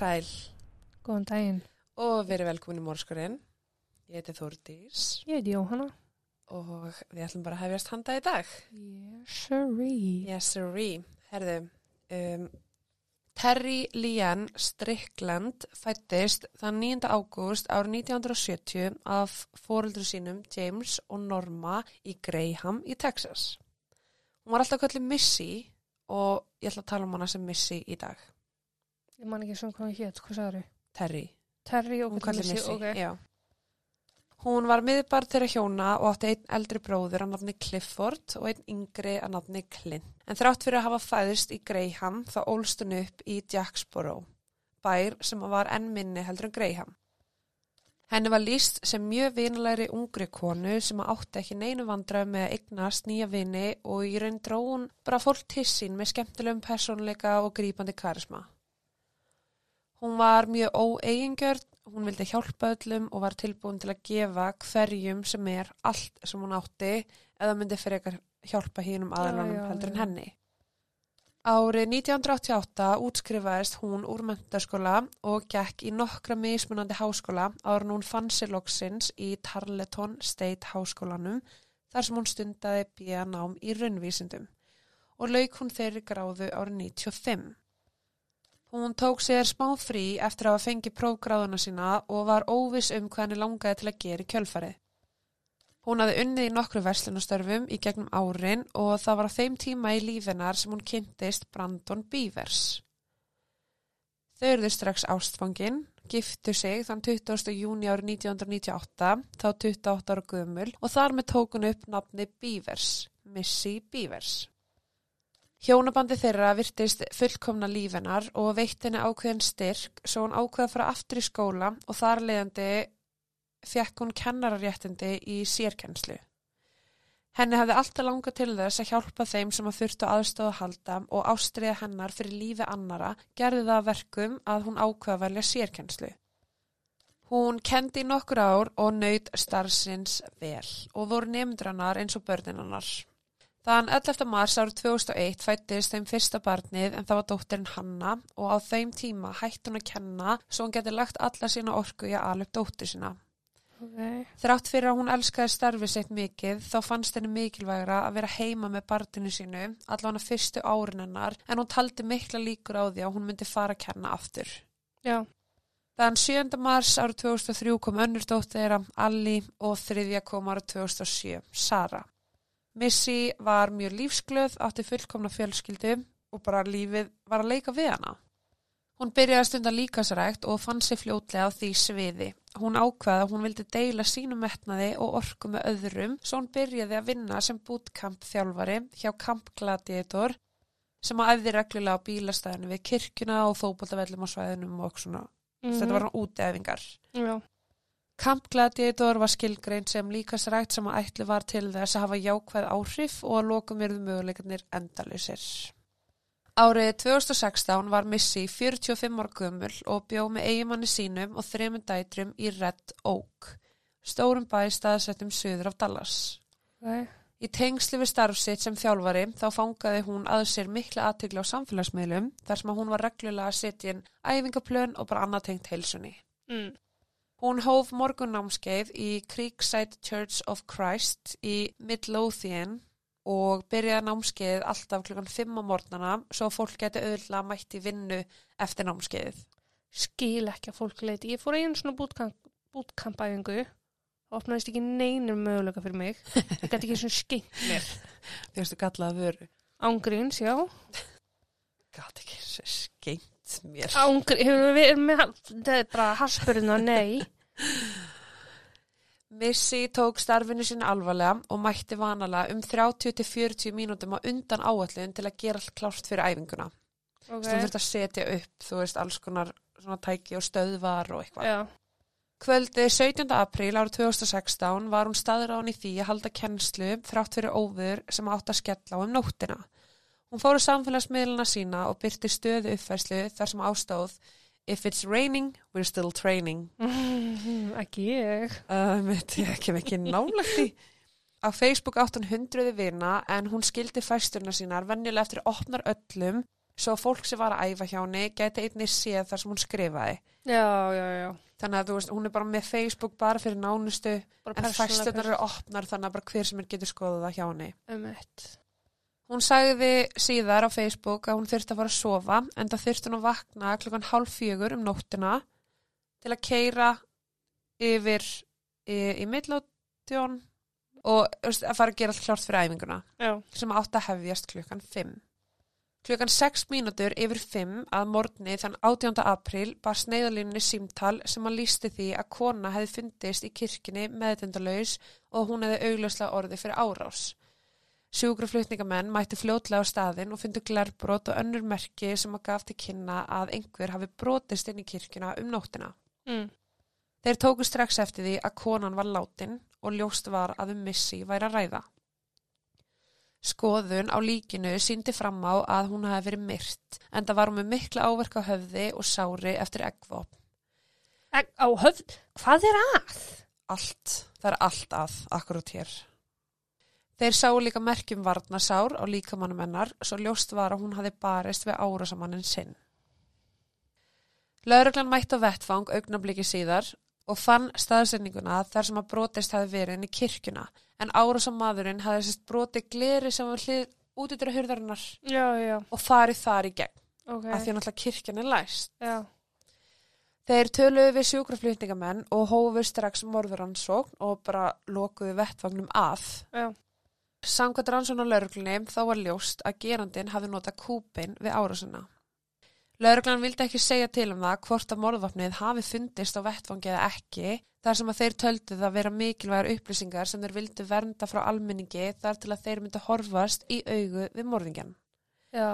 sæl Góðan daginn. og verið velkomin í Mórskurinn. Ég heiti Þórdís Ég heiti Jóhanna. og við ætlum bara að hefjast handa í dag. Yes, sirree. Yes, sirree. Herðu, um, Terry Lian Strickland fættist þann 9. ágúst árið 1970 af fóreldru sínum James og Norma í Graham í Texas. Hún var alltaf kallið Missy og ég ætla að tala um hana sem Missy í dag. Ég man ekki svona hvað hétt, hvað sagður þau? Terry. Terry og hvað kallir Missy, ok. já. Hún var miðbar þeirra hjóna og átti einn eldri bróður að nafni Clifford og einn yngri að nafni Clint. En þrátt fyrir að hafa fæðist í Greyham þá ólst hún upp í Jacksboro, bær sem var enn minni heldur en Greyham. Henni var líst sem mjög vinulegri ungri konu sem átti ekki neinu vandrað með að eignast nýja vini og í raun dró hún bara fólk til sín með skemmtilegum persónleika og grípandi karisma. Hún var mjög óeigingjörn, hún vildi hjálpa öllum og var tilbúin til að gefa hverjum sem er allt sem hún átti eða myndi fyrir eitthvað hjálpa hínum aðlunum já, heldur en henni. Árið 1988 útskrifaðist hún úr mentaskóla og gekk í nokkra mismunandi háskóla ára hún fann sér loksins í Tarleton State háskólanum þar sem hún stundaði bíða nám í raunvísindum og lauk hún þeirri gráðu árið 95. Hún tók sér smá frí eftir að hafa fengið prófgráðuna sína og var óviss um hvað henni langaði til að gera í kjölfarið. Hún hafði unnið í nokkru verslunastörfum í gegnum árin og það var á þeim tíma í lífinar sem hún kynntist Brandon Beavers. Þau eruðu strax ástfangin, giftu sig þann 20. júni árið 1998, þá 28 ára gömul og þar með tókun upp nafni Beavers, Missy Beavers. Hjónabandi þeirra virtist fullkomna lífinar og veitt henni ákveðin styrk svo hún ákveða að fara aftur í skóla og þar leiðandi fekk hún kennararéttindi í sérkennslu. Henni hefði alltaf langað til þess að hjálpa þeim sem að þurftu aðstóða að halda og ástriða hennar fyrir lífi annara gerði það að verkum að hún ákveða velja sérkennslu. Hún kendi í nokkur ár og naut starfsins vel og voru nefndrannar eins og börninannar. Þann 11. mars árið 2001 fættist þeim fyrsta barnið en það var dóttirinn Hanna og á þeim tíma hætti hún að kenna svo hún geti lagt alla sína orku í að alveg dóttir sína. Ok. Þrátt fyrir að hún elskaði starfið sitt mikið þá fannst henni mikilvægra að vera heima með barninu sínu allavega fyrstu árin hennar en hún taldi mikla líkur á því að hún myndi fara að kenna aftur. Já. Þann 7. mars árið 2003 kom önnur dóttir þeirra Alli og þriðja kom árið 2007, Sara. Missy var mjög lífsglöð, átti fullkomna fjölskyldu og bara lífið var að leika við hana. Hún byrjaði að stunda líkasrækt og fann sér fljótlega á því sviði. Hún ákvaði að hún vildi deila sínum metnaði og orku með öðrum svo hún byrjaði að vinna sem bootcamp þjálfari hjá Camp Gladiator sem að æfði reglulega á bílastæðinu við kirkjuna og fótboltavellum á svæðinum og svona. Mm Þetta var hann útæfingar. Já. Camp Gladiator var skilgrein sem líkasrækt sem að ætli var til þess að hafa jákvæð áhrif og að lokum verðu möguleikarnir endalusir. Árið 2016 var Missy 45 ára gömul og bjó með eigimanni sínum og þremur dætrum í Red Oak, stórum bæ staðsettum söður af Dallas. Ok. Í tengsli við starfsitt sem þjálfari þá fangaði hún að sér mikla aðtökla á samfélagsmiðlum þar sem að hún var reglulega að setja inn æfingaplön og bara annað tengt heilsunni. Mm. Hún hóf morgunnámskeið í Creekside Church of Christ í Midlothian og byrjaði námskeið alltaf klukkan 5 á morgnana svo að fólk geti auðvitað mætt í vinnu eftir námskeiðið. Skil ekki að fólk leiti. Ég fór einu svona bootcamp, bootcampæfingu. Opnaðist ekki neinum möguleika fyrir mig. Ég gæti ekki svona mér. Þú veist, gallaði vöru. Ángríns, já. Gat ekki svo skeint mér. Ángríns, það er bara haspurinn og nei. Missy tók starfinu sinni alvarlega og mætti vanalega um 30-40 mínútum á undan áallun til að gera allt klárt fyrir æfinguna. Ok. Okay. Þú þurft að setja upp, þú veist, alls konar svona tæki og stöðvar og eitthvað. Já. Kvöldi 17. apríl árið 2016 var hún staðráðan í því að halda kennslu þrátt fyrir óður sem átt að skella á um nóttina. Hún fóru samfélagsmiðluna sína og byrti stöðu uppfærslu þar sem ástóð If it's raining, we're still training. Mm, ekki ég. Mitt, ég kem ekki nálagt í. Á Facebook átt hún hundruði vina en hún skildi fæsturna sínar venjulega eftir opnar öllum svo fólk sem var að æfa hjá henni gæti einnig séð þar sem hún skrifaði. Já, já, já. Þannig að þú veist, hún er bara með Facebook bara fyrir nánustu, Bara en fæstunar eru opnar þannig að bara hver sem er getur skoðað það hjá henni. Um eitt. Hún sagði síðar á Facebook að hún þurfti að fara að sofa en það þurfti hún að vakna klukkan hálf fjögur um nóttina til að keira yfir í, í millótjón og að fara að gera allt klárt fyrir æfinguna Já. sem átt að hefjast klukkan 5. Klukkan 6 mínútur yfir 5 að morgni þann 18. apríl bar sneiðalínni símtal sem að lísti því að kona hefði fundist í kirkjunni meðtendalaus og hún hefði augljóslega orði fyrir árás. Sjúkraflutningamenn mætti fljótlega á staðin og fundu glerbrot og önnur merki sem að gaf til kynna að einhver hafi brotist inn í kirkjuna um nóttina. Mm. Þeir tóku strax eftir því að konan var látin og ljóst var að um missi væri að ræða. Skoðun á líkinu síndi fram á að hún hafi verið myrt en það var með mikla áverka á höfði og sári eftir eggvopn. Egg á höfð, hvað er að? Allt, það er allt að, akkurát hér. Þeir sáu líka merkjum varnasár á líkamannum hennar svo ljóst var að hún hafi barist við árásamannin sinn. Lauruglan mætti á vettfang augnabliki síðar og fann staðsendinguna þar sem að brotist hafi verið inn í kirkjuna en árásamadurinn hafi sérst brotið gleri sem var hlið út yfir hurðarinnar Já, já, og farið þar í gegn ok. af því að náttúrulega kirkjan er læst. Já, Þeir töluðu við sjúkraflutningamenn og hófu strax morðuransókn og bara lokuðu vettvagnum að. já, Samkvæmt rannsókn á lauruglunni þá var ljóst að gerandin hafi notað kúpin við árásuna. Lauruglan vildi ekki segja til um það hvort að morðvapnið hafi fundist á vettvangi eða ekki þar sem að þeir töldu það vera mikilvægar upplýsingar sem þeir vildu vernda frá almenningi þar til að þeir myndi horfast í augu við morðingjan. já,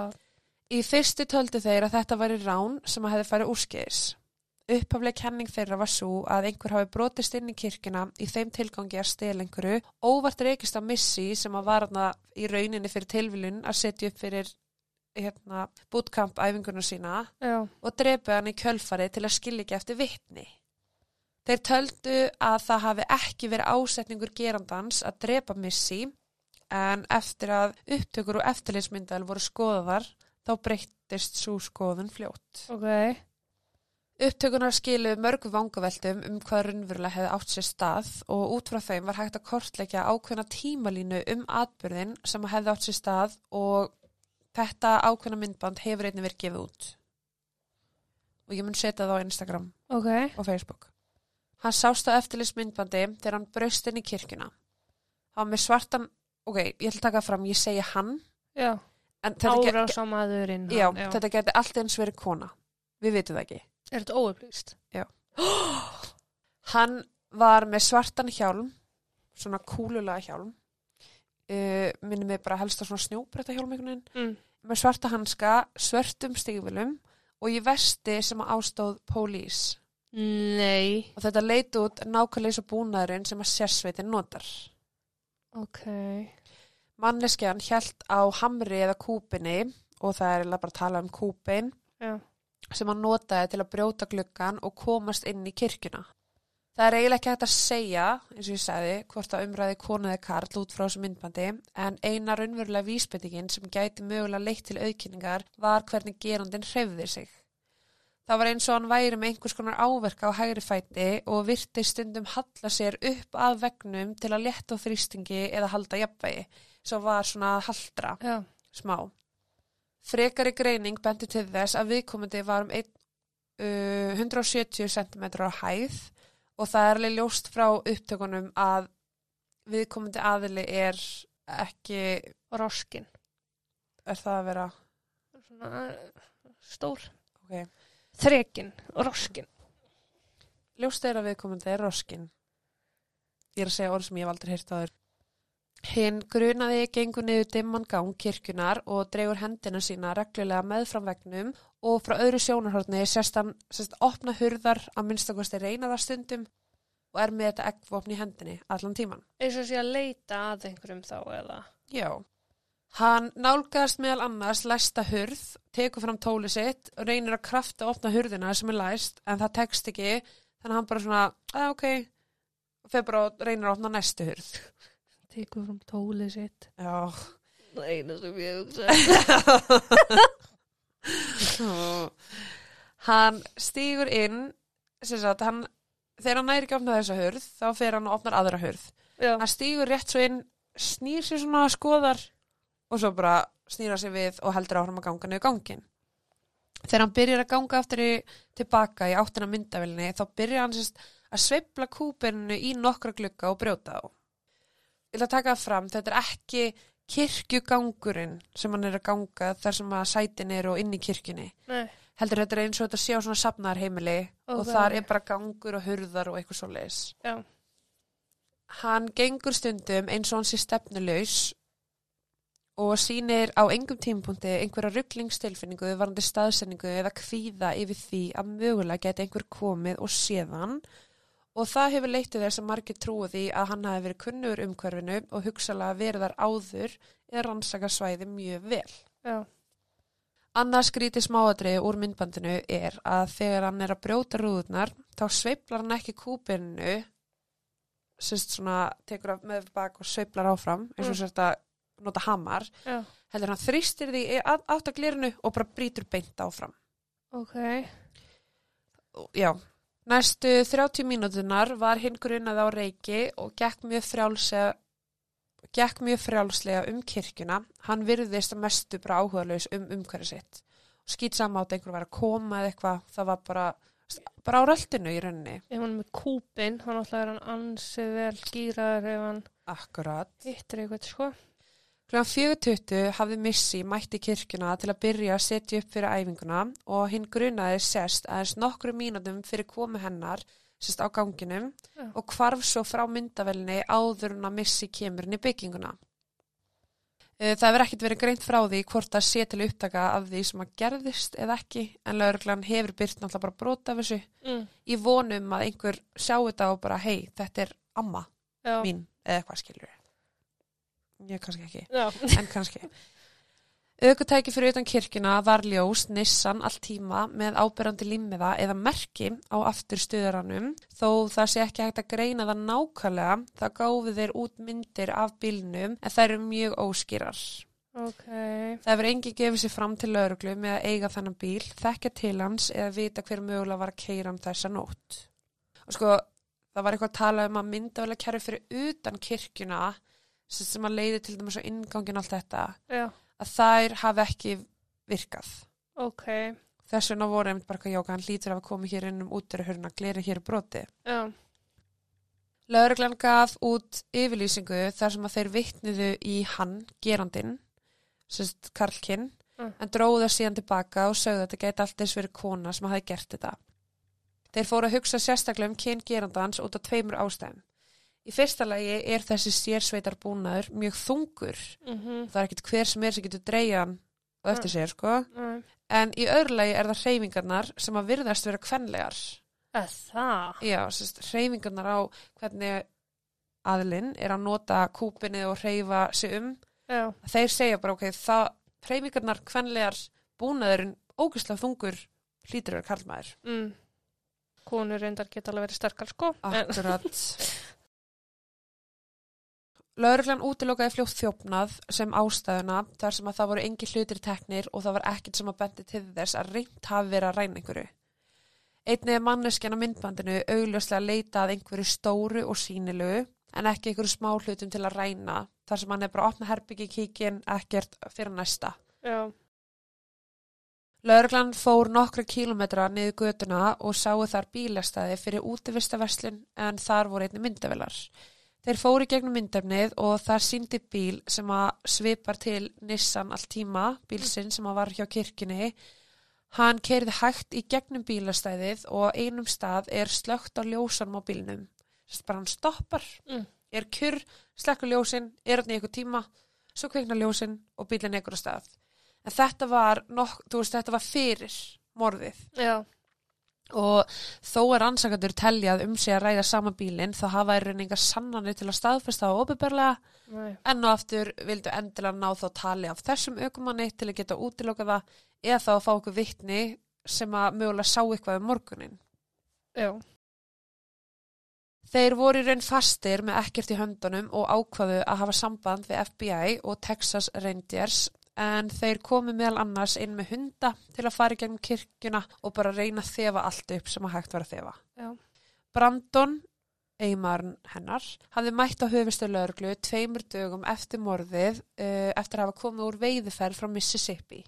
Í fyrstu töldu þeir að þetta væri rán sem að hefði farið úrskeiðis. Upphafleg kenning þeirra var svo að einhver hafi brotist inn í kirkuna í þeim tilgangi að stela einhverju, óvart reykist á missi sem að var hana í rauninni fyrir tilviljun að setja upp fyrir hérna, bootcamp æfinguna sína já, og drepa hann í kjölfari til að skilja ekki eftir vitni. Þeir töldu að það hafi ekki verið ásetningur gerandans að drepa missi en eftir að upptökur og eftirlitsmyndal voru skoðaðar þá breyttist svo skoðun fljótt. ok. Upptökunar skiluðu mörgu vangaveltum um hvað raunverulega hefði átt sér stað og út frá þeim var hægt að kortleggja ákveðna tímalínu um atbyrðin sem hefði átt sér stað og þetta ákveðna myndband hefur einnig verið gefið út. Og ég mun setja það á Instagram Ok, og Facebook. Hann sást á eftirlitsmyndbandi þegar hann braust inn í kirkjuna. Hann var með svartan, ok, ég ætla að taka það fram, ég segi hann, já, en þetta, ge- árásamaðurinn. já, hann, þetta geti allt eins verið kona. Við vitum það ekki. Er þetta óupplýst? Hann var með svartan hjálm, svona kúlulega hjálm, uh, minni mig bara helst á svona snjóbreyta hjálm einhvern veginn, Mm. með svarta hanska, svörtum stígvilum og í vesti sem að ástóð pólís. Nei, Og þetta leit út nákvæmlega eins og búnaðurinn sem að sérsveitin notar. ok. Manneskjan hjælt á hamri eða kúpinni og það er bara að tala um kúpin Já, sem hann notaði til að brjóta gluggan og komast inn í kirkjuna. Það er eiginlega ekki hægt að segja, eins og ég sagði, hvort að umræði konu eða karl út frá þessu myndbandi, en eina raunverulega vísbendingin sem gæti mögulega leitt til auðkynningar var hvernig gerandin hreyfði sig. Það var eins og hann væri með einhvers konar áverka á hægri fæti og virti stundum halla sér upp að vegnum til að létta á þrýstingi eða halda jafnvægi, svo var svona haldra já, smá. Frekari greining bendi til þess að viðkomandi var um einn, uh, 170 cm á hæð og það er alveg ljóst frá upptökunum að viðkomandi aðili er ekki, roskin. er það að vera, Svona eh, stór. ok, Þrekin, roskin. ljóst er að viðkomandi er roskin. Ég er að segja orð sem ég hef aldrei heyrt á þér. Hinn grunaði gengur niður dimman gang kirkjunar og dregur hendina sína reglulega meðfram vegnum og frá öðru sjónarhortni sérst hann sérst opna hurðar að minnstakosti reyna það stundum og er með þetta eggvopn í hendinni allan tíman. Eins og sé að leita að einhverjum þá eða. Já. Hann nálgast meðal annars læsta hurð, tekur fram tóli sitt og reynir að krafta að opna hurðina sem er læst en það tekst ekki þannig að hann bara svona, að ok og fer bara og reynir að opna næstu hurð. Tekur fram tólið sitt. Já. Það eina sem ég hugsa. hann stígur inn sem sagt, hann, þegar hann næri ekki að opna þessa hurð þá fer hann og opnar aðra hurð Já, hann stígur rétt svo inn snýr sér svona skoðar og svo bara snýra sér við og heldur áfram að ganga niður gangin þegar hann byrjar að ganga aftur í, tilbaka í áttina myndavilni þá byrjar hann sérst að sveifla kúpinu í nokkra glugga og brjóta þá ætla að taka það fram þetta er ekki kirkjugangurinn sem hann er að ganga þar sem að sætin er og inn í kirkjunni. Nei, heldur þetta er eins og þetta sé á svona safnarheimili og Ok. þar er bara gangur og hurðar og eitthvað svo leis já, hann gengur stundum eins og hann sé stefnulegs og sýnir á engum tímapunkti einhverja rugglingstilfinningu varandi staðsendingu eða kvíða yfir því að mögulega geti einhver komið og séðan og það hefur leitið þess að margir trúið því að hann hafi verið kunnur umhverfinu og hugsalega verið þar áður eða rannsaka svæði mjög vel. já, Annars skrítið smáadriði úr myndbandinu er að þegar hann er að brjóta rúðurnar þá sveiflar hann ekki kúpinu sérst svona tekur af með bak og sveiflar áfram eins og Mm. sérst að nota hamar já, heldur hann þrýstir því í átt að glirinu og bara brýtur beint áfram. Ok, Já, næstu 30 mínútunar var hinn grunnað á reiki og gekk mjög frjálslega gekk mjög frjálslega um kirkjuna. Hann virðist að mestu bara áhugalaus um umhverju sitt. Skýt sama átt einhver var að koma eða eitthvað það var bara, bara á röldinu í rauninni. Ef hann er með kúpin þá náttúrulega er hann ansið vel gýraður ef hann Akkurat. hittir eitthvað sko Klukkan 4.20 hafði Missy mætti kirkjuna til að byrja að setja upp fyrir æfinguna og hinn grunaði sest aðeins nokkru mínútum fyrir komu hennar sest á ganginum Já. og hvarf svo frá myndavelni áður en að Missy kemur inn í bygginguna. Eh, Það hefur ekkert verið greint frá því hvort það sé til upptaka af því sem að gerðist eða ekki en lauruglan hefur byrt náttúrulega bara brota af þessu mm. í vonum að einhver sjá þetta og bara hei, þetta er amma já, mín eða eitthvað skilur. Ég kannski ekki já, en kannski. Ökutæki fyrir utan kirkjuna var ljós Nissan allt tíma með ábyrrandi limmiða eða merki á afturstuðaranum þó það sé ekki hægt að greina það nákvæmlega það gáfi þeir út myndir af bílnum en það eru mjög óskýrar. ok Það hefur engi gefið sér fram til lauruglu með að eiga þennan bíl, þekkja til hans eða vita hver mögulega var að keira um þessa nótt. Og sko, það var eitthvað að tala um að myndavælega kæru fyrir utan kirkjuna sem sem að leiði til dæmis á inngangin allt þetta, já, að þær hafi ekki virkað. ok Þess vegna voru einmitt bara ekki jóka, hann hlýtur að hafa komið hér inn um útverðurhörna, gleri hér í broti. Lauruglan gaf út yfirlýsingu þar sem að þeir vittniðu í hann, gerandinn, sérst Karlkinn, Mm. en dróðu það síðan tilbaka og sögðu að þetta gæti allt eins verið kona sem hafi gert þetta. Þeir fóru að hugsa sérstaklega um kyn gerandans út af tveimur ástæðum. Í fyrsta lagi er þessi sérsveitar búnaður mjög þungur. mhm, Það er ekkit hver sem er sem getur dreigja hann á eftir sér, sko. nei. En í öðru lagi er það hreyfingarnar sem að virðast vera kvenlegar. Eða það Já, sérst, hreyfingarnar á hvernig aðlinn er að nota kúpinni og hreyfa sig um. já, Þeir segja bara, ok, það hreyfingarnar kvenlegar búnaðurinn ógæslega þungur hlýtur að vera karlmaður. mm. konur reyndar geta alveg verið sterkar sko Akkurat. Lauruglan útilokaði fljótt þjófnað sem ástæðuna þar sem að það voru engi hlutir teknir og það var ekkert sem að bendi til þess að reynd hafi verið að ræna einhverju. Einnig er manneskjan á myndbandinu augljóslega að leita að einhverju stóru og sýnilegu en ekki einhverju smá hlutum til að ræna þar sem hann er bara að opna herbyggi kíkin ekkert fyrir næsta. já, Lauruglan fór nokkra kílometra niður götuna og sáu þar bílastæði fyrir útivistaverslun en þar voru einni myndavelar. Þeir fóru í gegnum myndefnið og það síndi bíl sem að svipar til Nissan allt tíma, bílsinn sem að var hjá kirkjunni. Hann kerði hægt í gegnum bílastæðið og einum stað er slögt á ljósanum á bílnum. Þess bara hann stoppar, Mm. er kjur, slekkur ljósin, er hann í eitthvað tíma, svo kveikna ljósin og bílinn á stað. En þetta var, nokk, veist, þetta var fyrir morðið já, og þó er ansakadur teljað um sig að ræða sama bílinn þá hafa er reyninga sannanir til að staðfesta á opiðberlega enn og aftur vildu endilega ná þá tali af þessum aukumanni til að geta útiloka það eða þá að fá okkur vittni sem að mögulega sá eitthvað um morgunin. já, Þeir voru í raun fastir með ekkert í höndunum og ákvaðu að hafa samband við FBI og Texas Rangers en þeir komu meðal annars inn með hunda til að fara í gegnum kirkjuna og bara reyna að þefa allt upp sem að hægt var að þefa. Já. Brandon, eiginmaðurinn hennar, hafði mætt á höfustu lögreglu tveimur dögum eftir morðið uh, eftir að hafa komið úr veiðiferð frá Mississippi.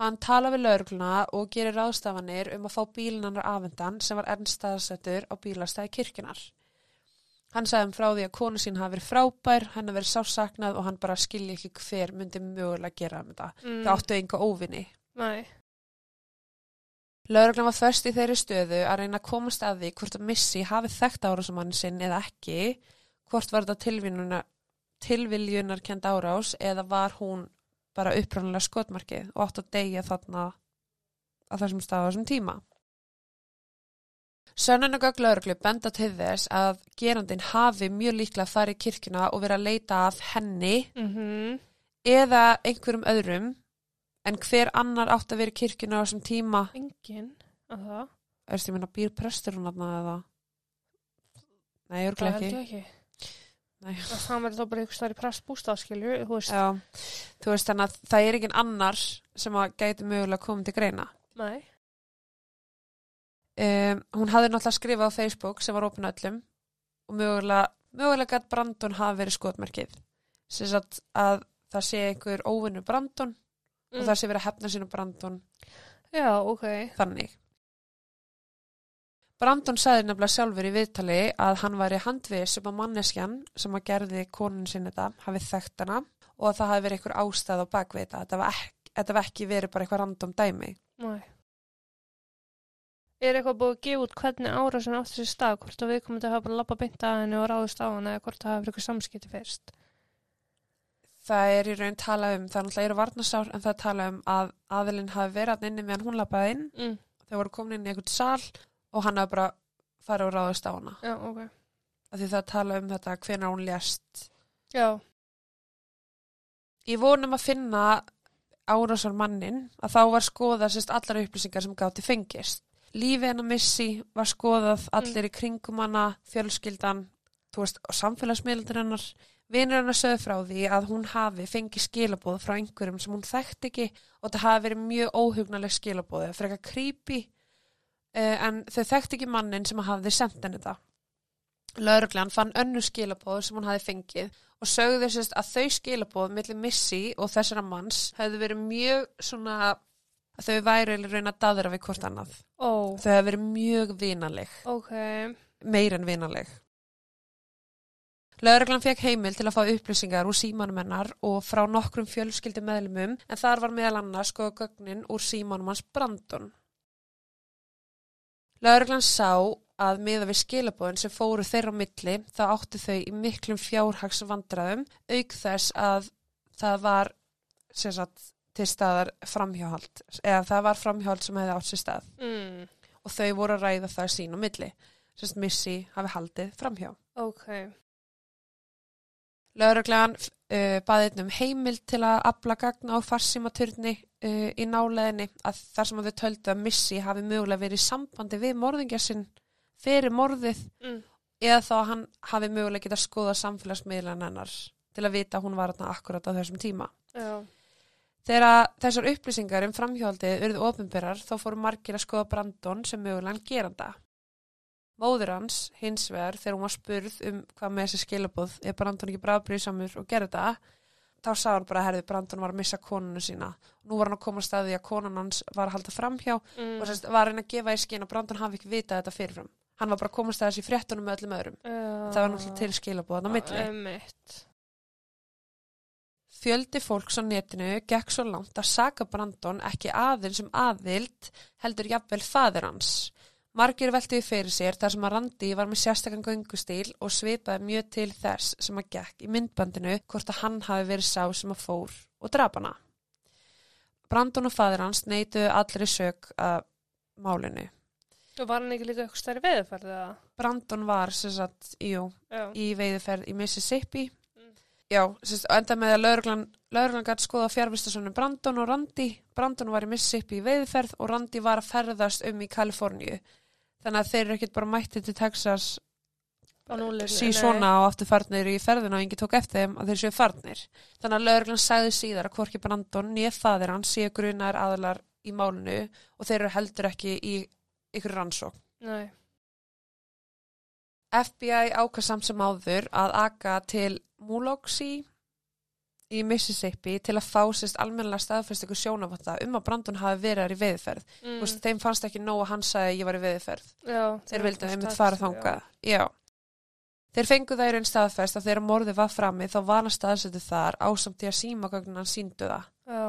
Hann tala við lögregluna og gerir ráðstafanir um að fá bílinannar afendan sem var enn staðsettur á bílastæði kirkjunar. Hann sagði um frá því að konu sín hafi verið frábær, hann hafi verið sásaknað og hann bara skilji ekki hver myndi mögulega gera um þetta. Mm. Það áttu enga óvinni. Nei. Lögreglan var först í þeirri stöðu að reyna að komast að því hvort að Missy hafi þekkt árásumann sinn eða ekki, hvort var þetta tilviljunar kend árás eða var hún bara uppræðanlega skotmarkið og átt að deyja þarna á þessum stað á þessum tíma. Sönnunagögg lauruglu benda til þess að gerandin hafi mjög líklega farið í kirkjuna og verið að leita að henni Mm eða einhverjum öðrum en hver annar átt að vera í kirkjuna á þessum tíma Engin að það. Erstu ég minna býr prestur hún aðna eða? Nei, Það örglega ekki. ég ekki. Nei. Og það verður þá bara einhvers þar í prest bústafskilju, þú veist. Já, þú veist þannig að það er ekki annar sem að gæti mögulega komið til greina. Nei. Um, hún hafði náttúrulega skrifað á Facebook sem var opin öllum og mögulega, mögulega gætt Brandon hafi verið skotmerkið. Sess að, að það sé einhver óvinnur Brandon og Mm. það sé verið að hefna sínu Brandon Já, ok. þannig. Brandon sagði nefnilega sjálfur í viðtali að hann væri handvis um að manneskjan sem að gerði konun sinni þetta hafi þekkt hana og að það hafi verið einhver ástæð á bakvið þetta. Þetta var ekki, þetta var ekki verið bara eitthvað random dæmi. Nei. Er eitthvað búið að gefa út hvernig árásin átti sér stað, hvort að við komum til að hafa bara lappa beint að henni og ráðist á henni eða hvort það hafa verið eitthvað samskipti fyrst? Það er í raun talað um, það náttúrulega eru varnasár en það er talað um að aðilinn hafi verið að inni meðan hún lappaði inn. Mm. Þau voru komin inn í einhvern sal og hann hafi bara farið og ráðist á hana. Já, ok. Af Því það tala um þetta hvenær hún lést Já. Ég vonum að finna árásar mannin að þá var skoðað sérst allar upplýsingar sem gáti fengist. Lífi hennar missi var skoðað allir í kringum hana, fjölskyldan, veist, og samfélagsmiðlandir hennar. Vinur hennar sögðu frá því að hún hafi fengið skilabóð frá einhverjum sem hún þekkt ekki og það hafi verið mjög óhugnaleg skilabóð, frekar creepy, uh, en þau þekkt ekki mannin sem hafði sendt henni þetta. Lörglan fann önnu skilabóð sem hún hafi fengið og sögðu sérst að þau skilabóð millir Missy og þessara manns hefðu verið mjög svona að þau væri raun að daðra við hvort annað. Ó, Þau hefðu verið mjög vinaleg, ok. meir en vinaleg. Lörglan fekk heimil til að fá upplýsingar úr símanum hennar og frá nokkrum fjölskyldi meðlumum en þar var meðal annars skoða gögnin úr símanum hans Brandon. Lörglan sá að miða við skilabóðin sem fóru þeirra á milli þá áttu þau í miklum fjárhags vandræðum auk þess að það var sagt, til staðar framhjáhald eða það var framhjáhald sem hefði átt sér stað Mm. og þau voru að ræða það sín á milli sem Missy hafi haldið framhjá. Ok. Lauruglegan uh, baði einn um heimild til að afla gagna á farsímaturni uh, í náleðinni að þar sem að þau töldu að Missy hafi mögulega verið í sambandi við morðingja sinn fyrir morðið Mm. eða þá að hann hafi mögulega getað skoða samfélagsmiðlan hennar til að vita að hún var akkurat á þessum tíma. Já. Þegar að þessar upplýsingar um framhjaldið urðu ofinberar þá fóru margir að skoða Brandon sem mögulegan geranda. Móður hans, hins vegar, þegar hún var spurð um hvað með þessi skilabóð, er Brandon ekki bráðbríðsamur og gerði þetta, þá sá hann bara að herði Brandon var að missa konunu sína. Nú var hann að koma að staði að konan hans var að halda framhjá Mm. og sérst, var hann að gefa í skinn að Brandon hafi ekki vitað þetta fyrirfram. Hann var bara að komast að þessi fréttunum með öllum öðrum. Já. Það var náttúrulega til skilabóð hann á milli. Emitt. Fjöldi fólks á netinu gekk svo langt að saka Brandon ekki aðeins um aðild heldur jafnvel fadir hans. Margir veltiði fyrir sér þar sem að Randi var með sérstakann göngustíl og svipaði mjög til þess sem að gekk í myndbandinu hvort að hann hafi verið sá sem að fór og drap hana. Brandon og fadir hans neituðu allir í sög að málinu. Og var hann ekki líka eitthvað stærri veðurferð eða? Brandon var sem sagt, jú, í veiðuferð í Mississippi. Já, sérst, enda með að lauruglan, lauruglan gæti skoða fjárvistasonum Brandon og Randi. Brandon var í Mississippi í veiðuferð og Randi var að ferðast um í Kaliforníu. Þannig að þeir eru ekkert bara mætti til Texas sí svona og aftur farnir í ferðina og engi tók eftir þeim að þeir séu farnir. Þannig að lögreglan sagði síðar að hvorki Brandon nýja fadir hann séu grunar aðalar í málinu og þeir eru heldur ekki í ykkur rannsók. Nei, FBI ákvað samt sem áður að aka til Muloxi í Mississippi til að fá sérst almennilega staðfest ykkur sjónavatta um að Brandon hafi verið þar í veðferð. mm. Mm. Þeim fannst ekki nóg að hann sagði ég var í veðferð. já, Þeir vildu einmitt fara þangað. Já. Þeir fengu það í raun staðfest að þegar morðið var frammi þá var hann staðsettu þar ásamt því að símagögnin hann síndu það. Já,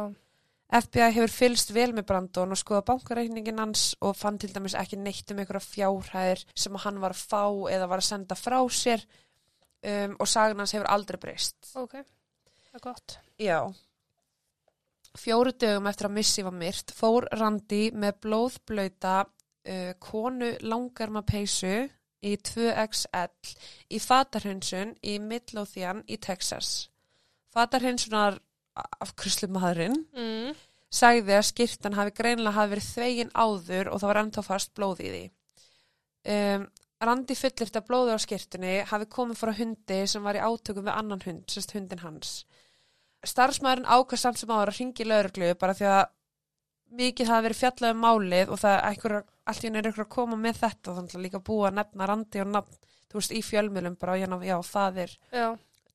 FBI hefur fylst vel með Brandon og skoða bankareikningin hans og fann til dæmis ekki neitt um einhverja fjárhæðir sem hann var að fá eða var að senda frá sér um, og sagan hans hefur aldrei breyst. ok, það er gott. Já. Fjóru dögum eftir að Missy var myrt fór Randi með blóðblöyta uh, konu langarma peysu í 2XL í fatarhinsun í Midlothian í Texas. Fatarhinsunar af kryslumadurinn Mm. sagði að skýrtan hafi greinlega hafi verið þvegin áður og það var ennþá fast blóð í því. Um, Randi fullirt að blóðu á skýrtunni hafi komið frá hundi sem var í átökum við annan hund, sérst hundin hans. Starfsmæðurinn ákast samt sem áður að ringi lauruglu bara því að mikið hafi verið fjallað um málið og það einhver, allt í henni er einhver að koma með þetta þannig að líka búa að nefna Randi og nafn, þú veist, í fjölmjölum bara, já, faðir Já,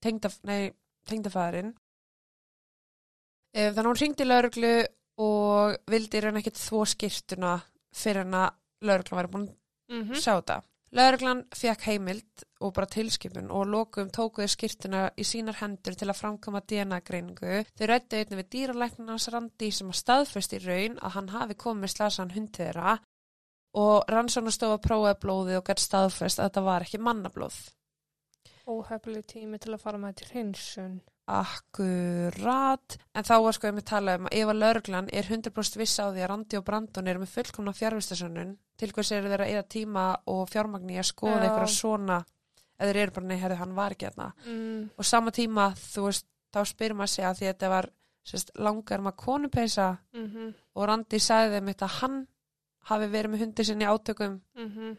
tengdaf, nei, tengdafæðurinn. Þannig að hún ringdi lauruglu og vildi í raun ekkert þvó skýrtuna fyrir hann að lauruglan væri búin mm að sjá þetta. Lauruglan fekk heimild og bara tilskipun og lokum tókuði skýrtuna í sínar hendur til að framkama DNA-greiningu. Þau rættu einnig við dýralæknarnas randi sem að staðfest í raun að hann hafi komið slasaðan hundi þeirra og rannsóknastofa prófaði blóðið og gætt staðfest að þetta var ekki mannablóð. óhefnileg tími til að fara með til hinsun. Akkurat, en þá var sko ég með tala um að ef að lauruglan er 100% viss á því að Randi og Brandon eru með fullkomna fjárvistasönnun til hvers eru þeirra eða tíma og fjármagni að skoða eitthvað svona eða þeir eru bara nei, herri, hann var ekki hérna. Mm. og sama tíma, þú veist, þá spyrir maður sig að því að þetta var sérst, langar maður konupeisa Mm -hmm. og Randi sagði þeim þetta að hann hafi verið með hundi sinni átökum. Mm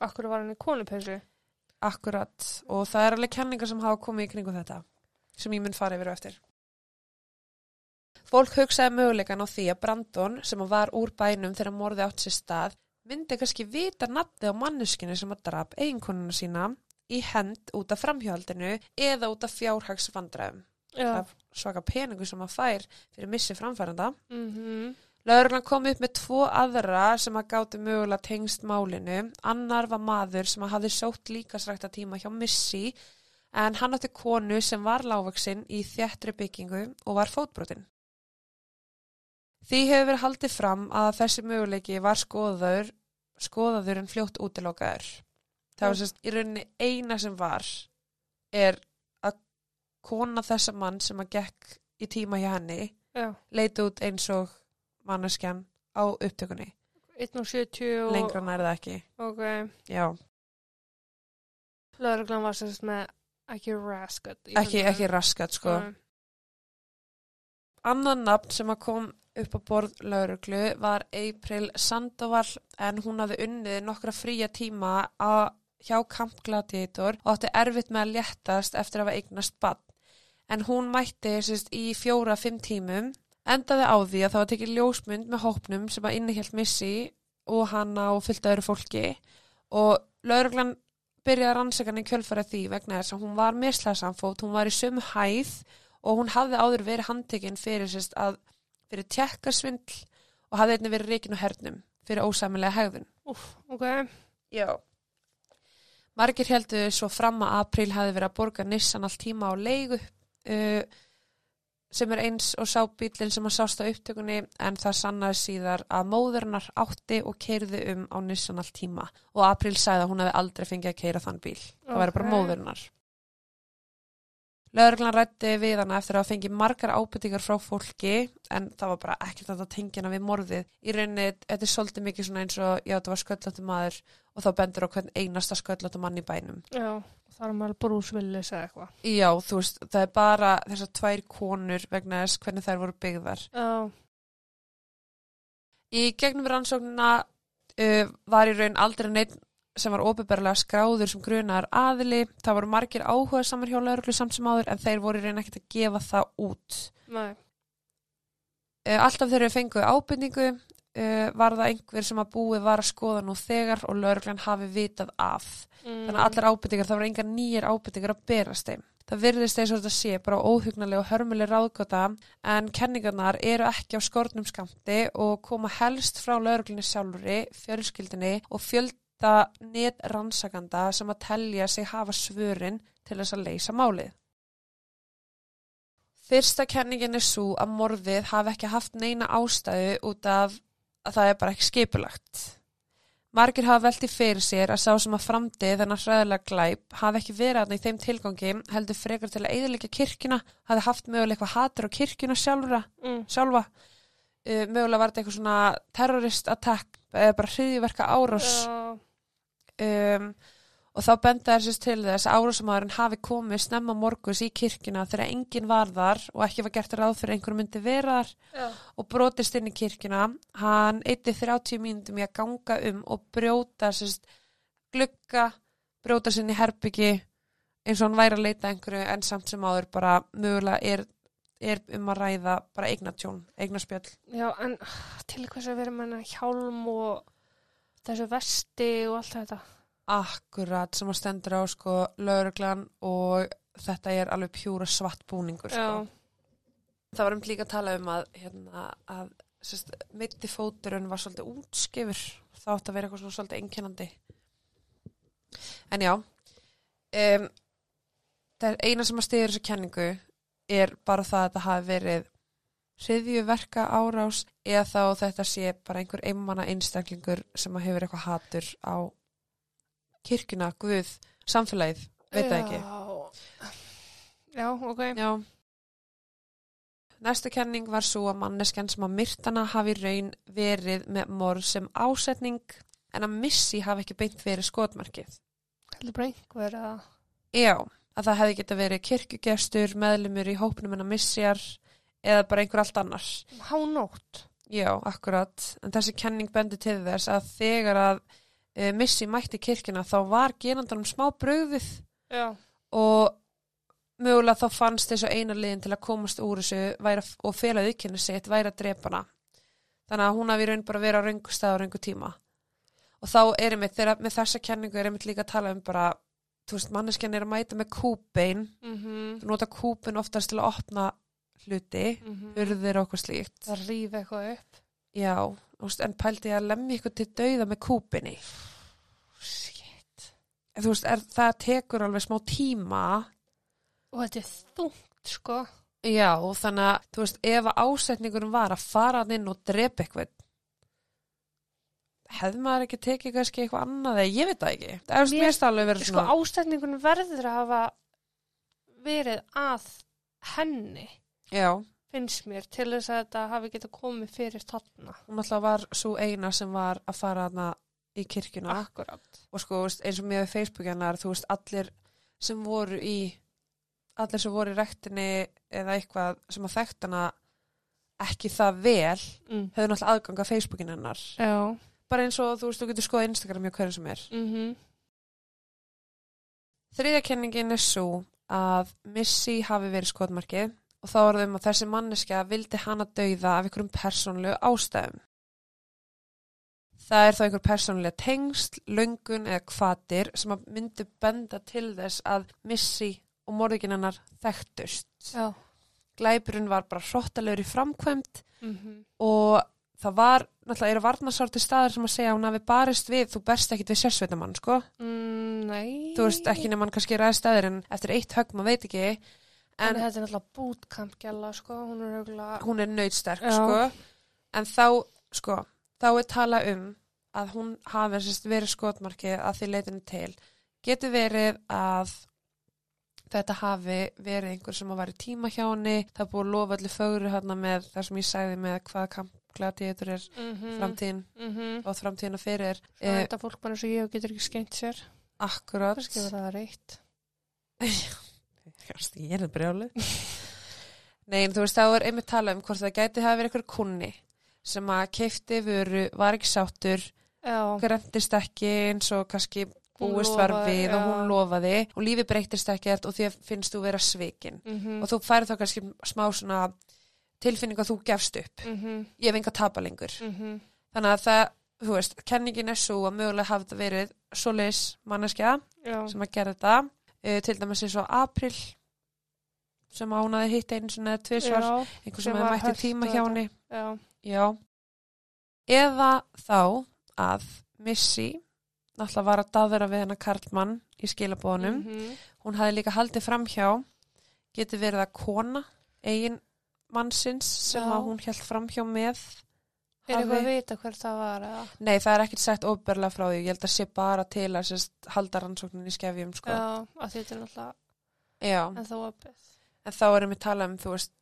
Akkur var hann í konupeysu? akkurat. Og það er alveg kenningar sem hafa komið í kringu þetta sem ég mun fara yfir á eftir. Fólk hugsaði möguleikan á því að Brandon sem var úr bænum þegar morði átt sér stað myndi kannski vita nafnið á manneskinu sem að drap eiginkonuna sína í hend út af framhjóldinu eða út af fjárhagsvandræðum. Já. Það svaka peningu sem að fær fyrir missi framfæranda. Mm Lögreglan kom upp með tvo aðra sem að gáti mögulega tengst málinu. Annar var maður sem að hafði sótt líkasrækta tíma hjá Missy en hann átti konu sem var lágvaksinn í þjættri byggingu og var fótbrotin. Því hefur verið haldið fram að þessi möguleiki var skoðaður, skoðaður en fljótt útilokaður. Það var sérst í rauninni eina sem var er að kona þessa mann sem að gekk í tíma hjá henni Já. leiti út eins og manneskjan á upptökunni. 1.70 og... Lengra nær það ekki. Ok. Já, Lörglan var sérst með ekki raskat. ekki, ekki raskat sko. Nei. Annan nafn sem að kom upp á borð lauruglu var April Sandoval en hún hafði unnið nokkra fría tíma að hjá Camp Gladiator og átti erfitt með að léttast eftir að hafa eignast bann. En hún mætti sérst, í fjóra-fimm tímum, endaði á því að það var tekið ljósmynd með hópnum sem að innihjalt missi og hana og fyllt öðru fólki og lauruglan byrjaði rannsakan í kjölfara því vegna þess að hún var mislaðsamfót, hún var í sömu hæð og hún hafði áður verið handtekinn fyrir, sérst, að, fyrir tjekkarsvindl og hafði einnig verið reikin og hernum fyrir ósamilega hegðun. Úf, ok. Já. Margir heldur svo fram að april hafði verið að borga Nissan allt tíma á leigu uh, sem er eins og sá bílinn sem að sást á upptökunni en það sannaði síðar að móðurnar átti og keirði um á Nissan allt tíma og april sagði að hún hefði aldrei fengið að keira þann bíl. Það væri bara móðurnar. Lögreglan rætti við hana eftir að hafa fengið margar ábyrtingar frá fólki en það var bara ekkert að það tengja hana við morðið. Í rauninni, þetta er svolítið mikið svona eins og, já, þetta var sköllóttu maður og þá bendur á hvern einasta sköllóttu mann í bænum. Já. Það er maður Bruce Willis eða eitthvað. Já, þú veist, það er bara þessar tvær konur vegna þess hvernig þær voru byggðar. Já. Í gegnum rannsóknina uh, var í raun aldrei neitt sem var opiðberlega skráður sem grunar aðili. Það voru margir áhuga samar hjá lauruglu samt sem áður en þeir voru raun ekkert að gefa það út. Nei. Uh, alltaf þegar við fenguðu ábyrningu uh, var það einhver sem að búið var að skoða nú þegar og lauruglan hafi vitað af. Mm. Þannig að allar ábyrningar, það voru engar nýjar ábyrningar að berast þeim. Það virðist eins og þetta sé bara óhugnarlega og hörmuleg ráðgóta en kenningarnar eru ekki á skornum skamti og koma helst frá lauruglunni sjálfuri, fjölskyldinni og fjölda net rannsakanda sem að telja sig hafa svörin til þess að leysa málið. Fyrsta kenningin er svo að morðið hafi ekki haft neina ástæðu út af að það er bara ekki skipulagt. Margir hafa velti fyrir sér að sá sem að framdi þennan hræðilega glæp hafi ekki verið aðna í þeim tilgangi heldur frekar til að eðalega kirkjuna hafi haft mögulega eitthvað hatur á kirkjuna sjálfra, Mm. sjálfa uh, mögulega var þetta eitthvað svona terrorist attack eða bara hriðiverka árás Já. Um, og þá benda þessist til þess að árásamæðurinn hafi komið snemma morgus í kirkjuna þegar enginn var þar og ekki var gert ráð fyrir einhverjum myndi vera þar Já. og brotist inn í kirkjuna hann eitti 30 mínútum í að ganga um og brjóta sérst, glugga, brjóta sinni herbyggi eins og hann væri að leita einhverju en samt sem áður bara mögulega er, er um að ræða bara eignatjón, eignaspjöll Já, en til hvers að vera með hennar hjálm og þessu vesti og allt þetta. akkurat sem að stendur á sko lauruglan og þetta er alveg pjúra svart búningur sko. það var um líka að tala um að, hérna, að sérst, mitti fóturinn var svolítið útskifur þá átt að vera eitthvað svolítið einkennandi en já um, það er eina sem að stiður þessu kenningu er bara það að þetta hafi verið hriðjuverka árás eða þá þetta sé bara einhver einmanna einstaklingur sem að hefur eitthvað hatur á kirkjuna, guð, samfélagið veit það ekki Já. Ok. Já. Næsta kenning var svo að manneskjan sem að myrtana hafi raun verið með morð sem ásetning en að missi hafi ekki beint verið skotmarkið. Heldur bara einhver að... Já, að það hefði geta verið kirkjugestur, meðlumur í hópnum en að missjar eða bara einhver allt annars. Hánótt. Já, akkurat. En þessi kenning bendi til þess að þegar að e, missi mætti kirkjuna þá var genandanum smá bröðið Já. og mögulega þá fannst þessu eina liðin til að komast úr þessu væri, og fela aukynni sitt væri að drepa hana. Þannig að hún hafi raun bara verið á röngu stað á röngu tíma. Og þá er einmitt, þegar með þessa kenningu er einmitt líka að tala um bara, þú veist, manneskjan er að mæta með kúbein, Mm -hmm. nota kúbein oftast til að opna hluti, urðir og okkur slíkt. Það rýfi eitthvað upp. Já, veist, en pældi ég að lemmi ykkur til dauða með kúbinni. Shit. En Þú veist, er, það tekur alveg smá tíma Og þetta er þungt, sko. Já, þannig að, þú veist, ef að ásetningurum var að fara inn og drepa eitthvað, hefði maður ekki tekið kannski eitthvað annað eða ég veit það ekki. Það er Mér- mér alveg verið Sko, svona. ástætningunum verður að hafa verið að henni, Já, finnst mér, til þess að þetta hafi getað komið fyrir þarna. hún alltaf var svo eina sem var að fara hana í kirkjuna Akkurat. og sko, eins og mér við Facebook hennar, þú veist, allir sem voru í, allir sem voru í rektinni eða eitthvað sem að þekkt hana ekki það vel, Mm. höfðu náttúrulega aðgang að Facebookin hennar. Já. Bara eins og þú veist, þú getur skoðað Instagram hjá hverju sem er. Mm Þriðja kenningin er svo að Missy hafi verið skotmarkið og þá er þeim að þessi manneskja vildi hana dauða af einhverjum persónlegu ástæðum. Það er þá einhver persónlega tengsl, löngun eða kvatir sem að myndi benda til þess að Missy og morðikinn hennar þekktust. Já. Glæpurinn var bara hrottalegur í framkvæmt Mm og það var, náttúrulega eru varnarsárti staðar sem að segja að hún hafi barist við, þú berst ekkit við sérsveitamann, sko. mm, nei. þú veist ekki nema hann kannski ræði staðir en eftir eitt högg maður veit ekki En, en þetta er náttúrulega bootcamp gæla, sko. Hún er auðvitað... hún er nöytsterk Já. sko en þá sko þá er tala um að hún hafi verið skotmarkið að því leitinu til getur verið að þetta hafi verið einhver sem að var í tíma hjá henni það búið að lofa allir fögru hérna með það sem ég sagði með hvað kampgladiður er Mm -hmm. framtíðin Mm -hmm. og framtíðina fyrir Svo eh, þetta fólk bara eins og ég getur ekki skemmt sér. akkurat Kannski var það reitt. Kannski ég er brjálu. Nei, en þú veist, þá er einmitt tala um hvort það gæti hafa verið einhver kunni sem að keifti vöru, var ekki sáttur, já, hver endist ekki eins og kannski búist var við og hún lofaði og lífi breytist ekkert og því finnst þú vera svikin. Mhm, og þú færð þá kannski smá svona tilfinning að þú gefst upp. Mhm, ég hef enga tapa lengur. Mhm, þannig að það, þú veist, kenningin er svo að mögulega þetta verið svoleiðis manneskja já, sem að gera þetta uh, til dæmis eins og april sem hafi hitt einu svona eða tvisvar, já, einhver sem hefði mætti tíma og hjá henni. Já, já. Eða þá að Missy náttúrulega var að daðra við hennar Karlmann í skilabóðunum mhm, hún hafi líka haldið framhjá geti verið að kona eigin mannsins sem hún held framhjá með er hafi- að vita hver það var eða? Nei, það er ekkert sagt óberlega frá því ég held að sé bara til að sérst, halda rannsóknin í skefjum sko. já, að þetta er náttúrulega Já. en þá opið en þá erum við talað um þú veist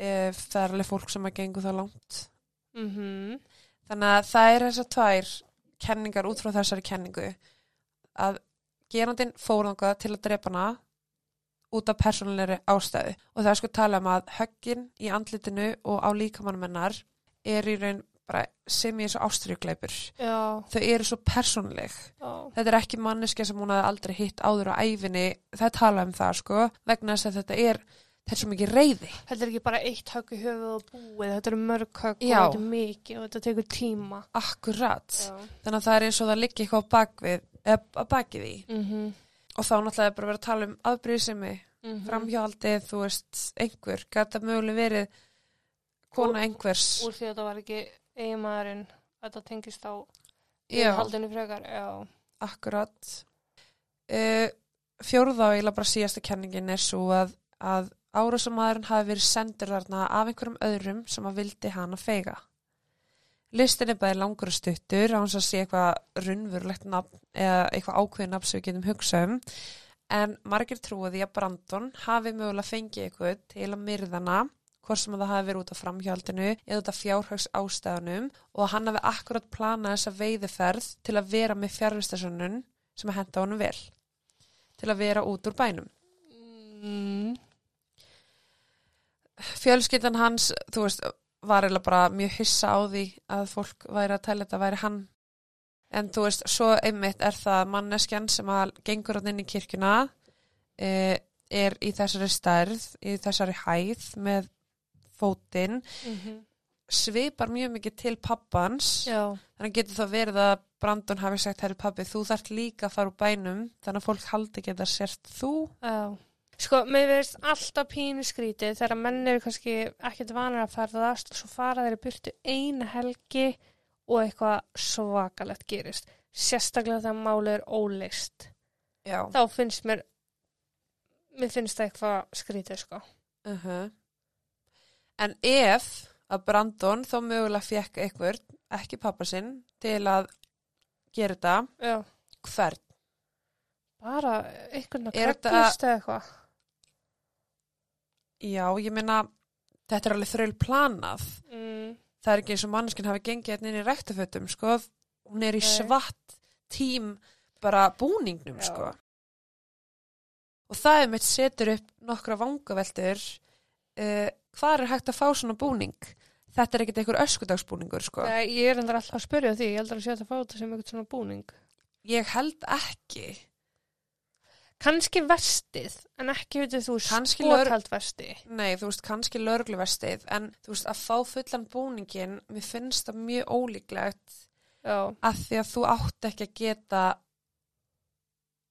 það er alveg fólk sem að gengu það langt mhm, þannig að það er þessar tvær kenningar út frá þessari kenningu að gerandin fórðanga til að drepa hana út af persónulegri ástæðu og það er sko tala um að höggin í andlitinu og á líkamannum hennar er í raun bara sem ég er svo ástriðugleipur þau eru svo persónuleg. Já, þetta er ekki manneska sem hún hafi aldrei hitt áður á æfinni það tala um það sko vegna þess að þetta er þetta er svo mikið reyði þetta er ekki bara eitt högg í höfuð og búið, þetta eru mörg högg og þetta er mikið og þetta tekur tíma. Akkurat. Já, þannig að það er eins og það liggi eitthvað á bakvið eða bakið því. Mhm, og þá náttúrulega er bara verið að tala um afbrýðsemi mhm. framhjaldið, þú veist, einhver gæta möguleg verið kona einhvers. úr því að þetta var ekki eiginmaðurinn þetta tengist á haldinu frekar, já. Akkurat. Uh, fjórða og eiginlega bara síðasta kenningin er svo að, að árásamæðurinn hafi verið sendur þarna af einhverjum öðrum sem að vildi hana feiga listin er bæði langur og stuttur á hans að sé eitthvað runnvurlegt nafn eða eitthvað ákveðin nafn sem við getum hugsa um. En margir því að Brandon hafi mögulega fengið eitthvað til að myrðana hvort sem að það hafi verið út af framhjaldinu eða út af fjárhags ástæðanum og að hann hafi akkurat planað þessa veiðiferð til að vera með fjárvistarsönnun sem að henda honum vel til að vera út úr bænum mm. fjölskyldan hans, þú veist, var eiginlega bara mjög hissa á því að fólk væri að tella þetta væri hann en þú veist, svo einmitt er það manneskjan sem að gengur hann inn í kirkjuna e, er í þessari stærð, í þessari hæð með fótinn Mhm. svipar mjög mikið til pappans. Já, þannig getur það verið að Brandon hafi sagt, herri pabbi, þú þarft líka að fara úr bænum þannig að fólk haldi ekki að það sért þú. Já. Sko, mér veist alltaf pínu skrítið þegar menn eru kannski ekkert vanar að ferðast og svo fara þeir í byrtu eina helgi og eitthvað svakalegt gerist. Sérstaklega þegar máli er óleist Já. þá finnst mér mér finnst það eitthvað skrítið sko. Uh En ef að Brandon þá mögulega fekk einhver, ekki pappa sinn, til að gera þetta, já, hvern? bara einhvern að kreglist eða eitthvað Já, ég meina, þetta er alveg þröl planað. mm. Það er ekki eins og manneskinn hafi gengið hérna inn í rektafötum, sko. Hún er í Nei. svart tím bara búningnum, Já. sko. Og það er mitt setur upp nokkra vangaveltur. Uh, hvað er hægt að fá svona búning? Þetta er ekkert einhver öskudagsbúningur, sko. Nei, ég er endur alltaf að spyrja því, ég heldur að sé að það fá þetta sem eitthvað svona búning. Ég held ekki. Kanski vestið, en ekki veitir þú Kannski lögr- skothald vesti. Nei, þú veist, kannski lörgluvestið, en þú veist, að fá fullan búningin, mér finnst það mjög ólíklegt Já, að því að þú átt ekki að geta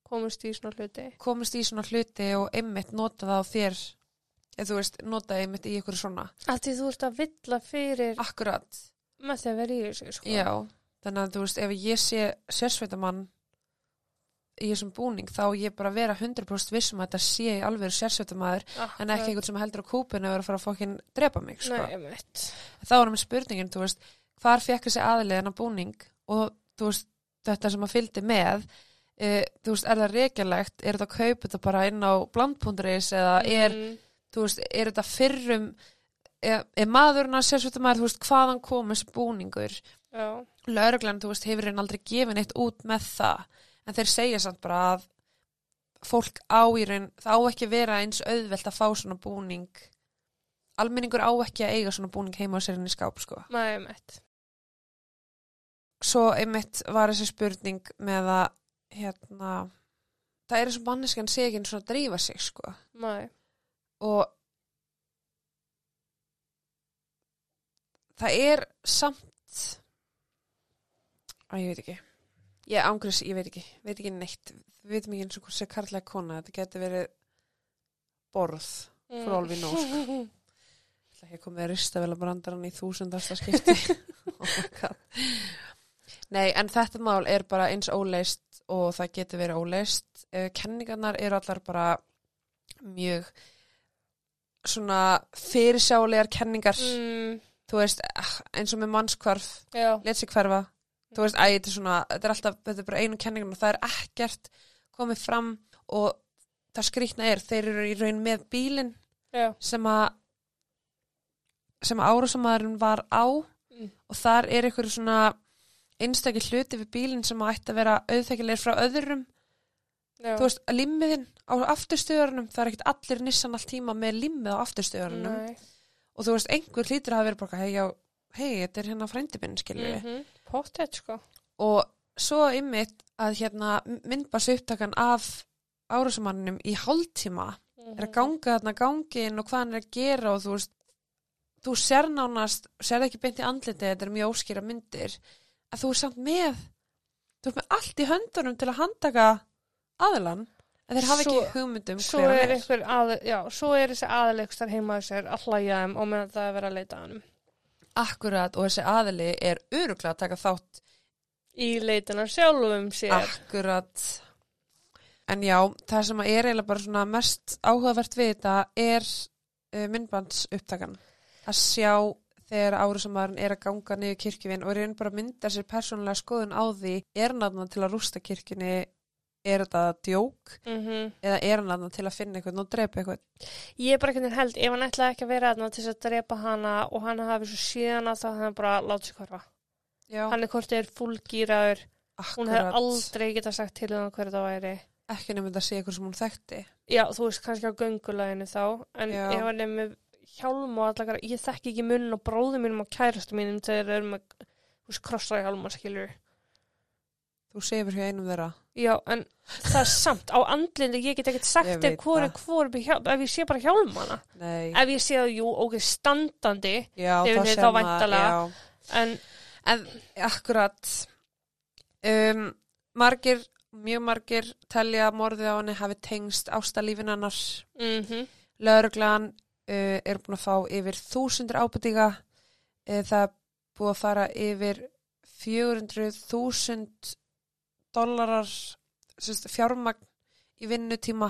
komist í svona hluti. komist í svona hluti og einmitt nota það á þér, eða þú veist, nota einmitt í ykkur svona. Að því þú ert að villa fyrir Akkurat, með því að vera í þessu, sko. já, þannig að þú veist, ef ég sé sérsveitamann í þessum búning, þá á ég bara að vera 100% vissum að þetta sé alveg sérsveitamaður, Akkurat. en ekki einhvern sem heldur á kúpinu og er að fara að fokkin drepa mig, sko. Nei, ég veit. þá erum við spurningin, þú veist, hvar fekk þessi aðlið hennar búning og þú veist, þetta sem að fylgdi með e, þú veist, er það reykjalegt er þetta að kaupa þetta bara inn á blandpundris eða er, Mm, þú veist, er þetta fyrrum er, er maðurinn að sérsvita maður, þú veist, hvaðan kom þessi búningur? Já, lögreglan, þú veist, hefur henn aldrei gefið neitt út með það, en þeir segja samt bara að fólk á í raun, það á ekki að vera eins auðvelt að fá svona búning. Almenningur á ekki að eiga svona búning heima á sér inn í skáp, sko. Nei, veit. svo einmitt var þessi spurning með að hérna, það er eins og manneskjan sé ekki eins og að drífa sig sko. Nei. Og það er samt að ég veit ekki. Ég ángriðs, ég veit ekki, veit ekki neitt. Við veitum ekki eins og hvort sé karlæg kona þetta getur verið borð know, sko. Það er ekki komið að rista vel að brandarann í þúsundasta skipti. Oh Nei, en þetta mál er bara eins óleist og það getur verið óleist Eh, kenningarnar eru allar bara mjög svona fyrirsjálegar kenningar. Mm, þú veist, ah, eins og með mannskvarf hverfa. Þú veist, æ, þetta er svona, þetta er alltaf þetta er bara einu kenningun og það er ekkert komið fram og það skrýtna er, þeir eru í raun með bílinn sem að sem að árásamæðurinn var á Mm. og þar er einhverju svona einstakir hluti við bílinn sem að ætti að vera auðþekkilegir frá öðrum. Já. þú veist, limmiðinn á afturstöðarunum það er ekkert allir nissan allt tíma með limmið á afturstöðarunum og þú veist, einhver hlýtur að hafa verið bara hei, hei, þetta er hérna frændibinn skilur við Mhm. Pottet, sko. og svo ymmit að hérna myndbars upptakan af árásamanninum í hálftíma Mhm. er að ganga þarna gangin og hvað hann er að gera og þú veist þú sér nánast, sér ekki beint í andliti þetta er mjög óskýra myndir að þú er samt með þú er með allt í höndunum til að handtaka aðilan en þeir hafa Svo- ekki hugmyndum Svo er, er að, já, svo er þessi aðleikstar heima á sér að hlæja þeim og meðan það er verið að leita hann akkurat og þessi aðili er öruglega að taka þátt í leitina sjálfum sér. akkurat. En já, það sem er eiginlega bara svona mest áhugavert við þetta er uh, myndbands upptakan að sjá þegar árusamæðurinn er að ganga niður kirkjuvinn og reyn bara að mynda sér persónulega skoðun á því er þarna til að rústa kirkjunni er þetta djók Mm eða er hann þarna til að finna eitthvað og drepa eitthvað Ég er bara einhvern veginn held, ef hann ætlaði ekki að vera þarna til að drepa hana og hann hafi svo síðan að það hann bara láta sig hverfa. já, Hann er hvort er fullgýraður, hún akkurat aldrei getað sagt til hann hverju það væri. ekki nefnd að sé eitthvað sem hún þekkti Já, þú veist kannski á gönguleginu þá, en Já. ef hann er með hjálm og allar, ég þekki ekki munn og bróðum mínum og kærastu mínum þegar þeir eru með, þú veist, krossa hjálma, skilur. Þú sefur hjá einum þeirra Já, en það er samt, á andlindi, ég get ekkert sagt ef veit hvor er það. hvor er hjálm, ef ég sé bara hjálmana. nei, Ef ég sé það, jú, ok, standandi, já, þig sem að- væntanlega. já. en En akkurat um, margir, mjög margir telja morðið á henni hafi tengst ástalífin hennar. mm Lögreglan uh, er búin að fá yfir þúsundur ábyrtinga. Uh, það er búið að fara yfir 400.000 sérst, fjármagn í vinnutíma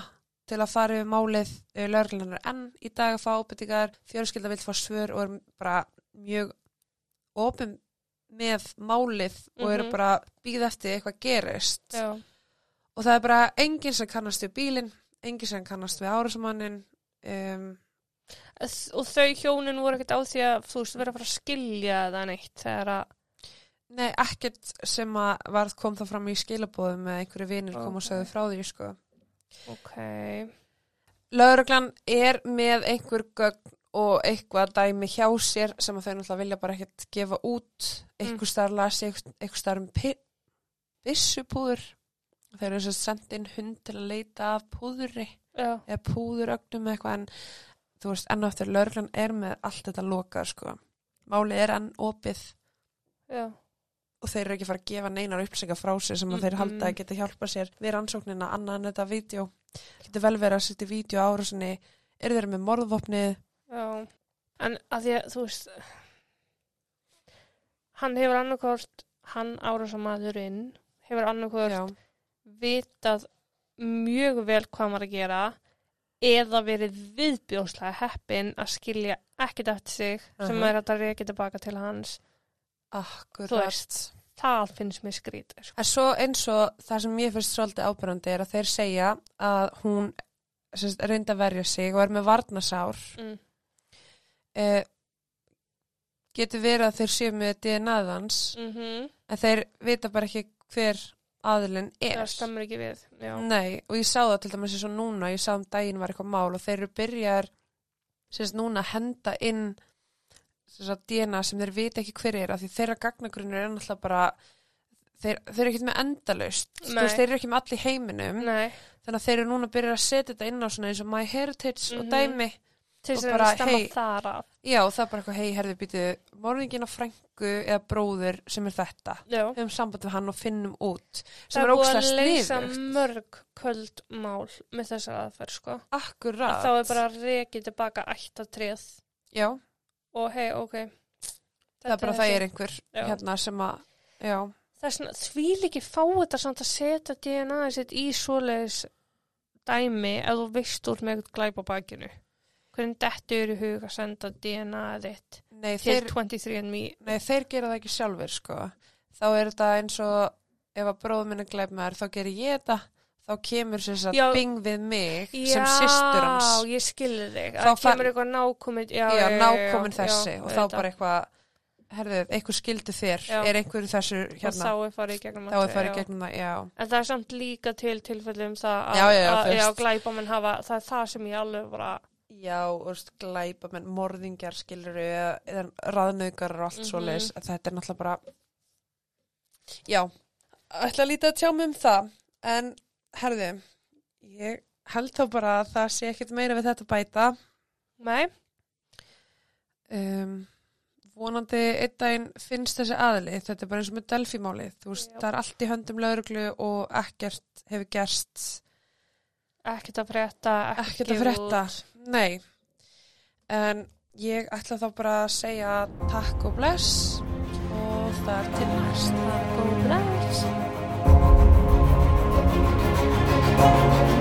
til að fara yfir málið lögreglan er enn í dag að fá ábyrtingar. Fjörskilda vill fá svör og er bara mjög opum með málið og eru Mhm. bara býð eftir eitthvað gerist já, og það er bara enginn sem kannast við bílinn enginn sem kannast við árásmannin um, og þau hjónin voru ekkert á því að þú veist, vera að fara að skilja það neitt þegar að, nei, ekkert sem að varð kom það fram í skilabóðum með einhverju vinir kom og sögðu frá því sko. ok. Lögreglan er með einhver gögn og eitthvað dæmi hjá sér sem að þau náttúrulega vilja bara ekkert gefa út. Einhver starf las ég einhver starf um pi- byssupúður. Þeir eru þess að senda inn hund til að leita af púðuri já, eða púðurögnum eitthvað en þú veist, enn og eftir lögreglan er með allt þetta lokað sko. Málið er enn opið. Já, og þeir eru ekki fara að gefa neinar upplýsingar frá sér sem að þeir Mm-mm. halda að geta hjálpa sér við rannsóknina annað en þetta vídeo. Getur vel verið að setja vídeo árásinni, eru þeir með morðvopnið? já en að því að þú veist hann hefur annarkort hann árásamadurinn hefur annarkort Já, vitað mjög vel hvað var að gera eða verið viðbjóðslega heppin að skilja ekkert eftir sig sem Mhm. er hægt að reyka tilbaka til hans akkurat. það finnst mér skrítið sko. En svo eins og það sem ég finnst svolítið ábyrjandi er að þeir segja að hún reyndi að verja sig og er með varnasár. mm. Eh, getur verið að þeir séu með DNA-ð hans mm en þeir vita bara ekki hver aðilinn er. það stemmur ekki við já. Nei, og ég sá það til dæmis eins og núna, ég sá um daginn var eitthvað mál og þeir eru byrjar sérst núna henda inn DNA sem þeir vita ekki hver er af því þeirra gagnagrunnur er náttúrulega bara þeir, þeir eru ekkert með Nei. veist, þeir eru ekki með allir heiminum Nei, þannig að þeir eru núna að byrja að setja þetta inn á svona eins og My Heritage og Mhm. dæmi til Og þess að bara, stemma hey. þar af. já, það er bara eitthvað, hei, herðu býtu morðingin á frængu eða bróður sem er þetta Já. höfum samband við hann og finnum út Það sem er er búið ókslega að leysa sniðugt mörg köld mál með þessar aðferð, sko. akkurat, Þá er bara rekið tilbaka ættatrið já, og hei, ok. það er bara það er einhver Já. hérna sem að, já, Það er svona, því líki fá þetta samt að setja DNA sitt í svoleiðis dæmi ef þú veist úr með glæp á bakinu. Hvernig dettu eru hug að senda DNA þitt nei, þeir 23andMe? Nei, þeir gera það ekki sjálfur, sko. Þá er þetta eins og ef að bróður minn er glæpmaður, þá gerir ég þetta, þá kemur satt Já. bing við mig sem systur hans. Já, ég skilði þig. Þá kemur eitthvað nákominn. Já, Já, já, nákomin já, þessi já, og þá bara eitthvað, herðu, einhver skildi þér, Já. er einhver þessu Og hérna, þá er farið gegnum þá er farið já. gegnum það, já. En það er samt líka til tilfellum það að, Já, já, já, að, já, veist. glæpamenn hafa, það er það sem ég alveg bara, Já, og þú veist, glæpamenn, morðingjar, skilur eða, raðnaugar og allt Mhm. svoleiðis, að þetta er náttúrulega bara, já, ætla að líta að tjá mig um það, en herðu, ég held þá bara að það sé ekkert meira við þetta bæta, nei, um, vonandi einn daginn finnst þessi aðli, þetta er bara eins og með Delphi-málið, þú veist, Já. það er allt í höndum lauruglu og ekkert hefur gerst, ekkert að frétta, ekkert að frétta, nei, en ég ætla þá bara að segja takk og bless. Og það er til næst. Er góð bless. Thank you.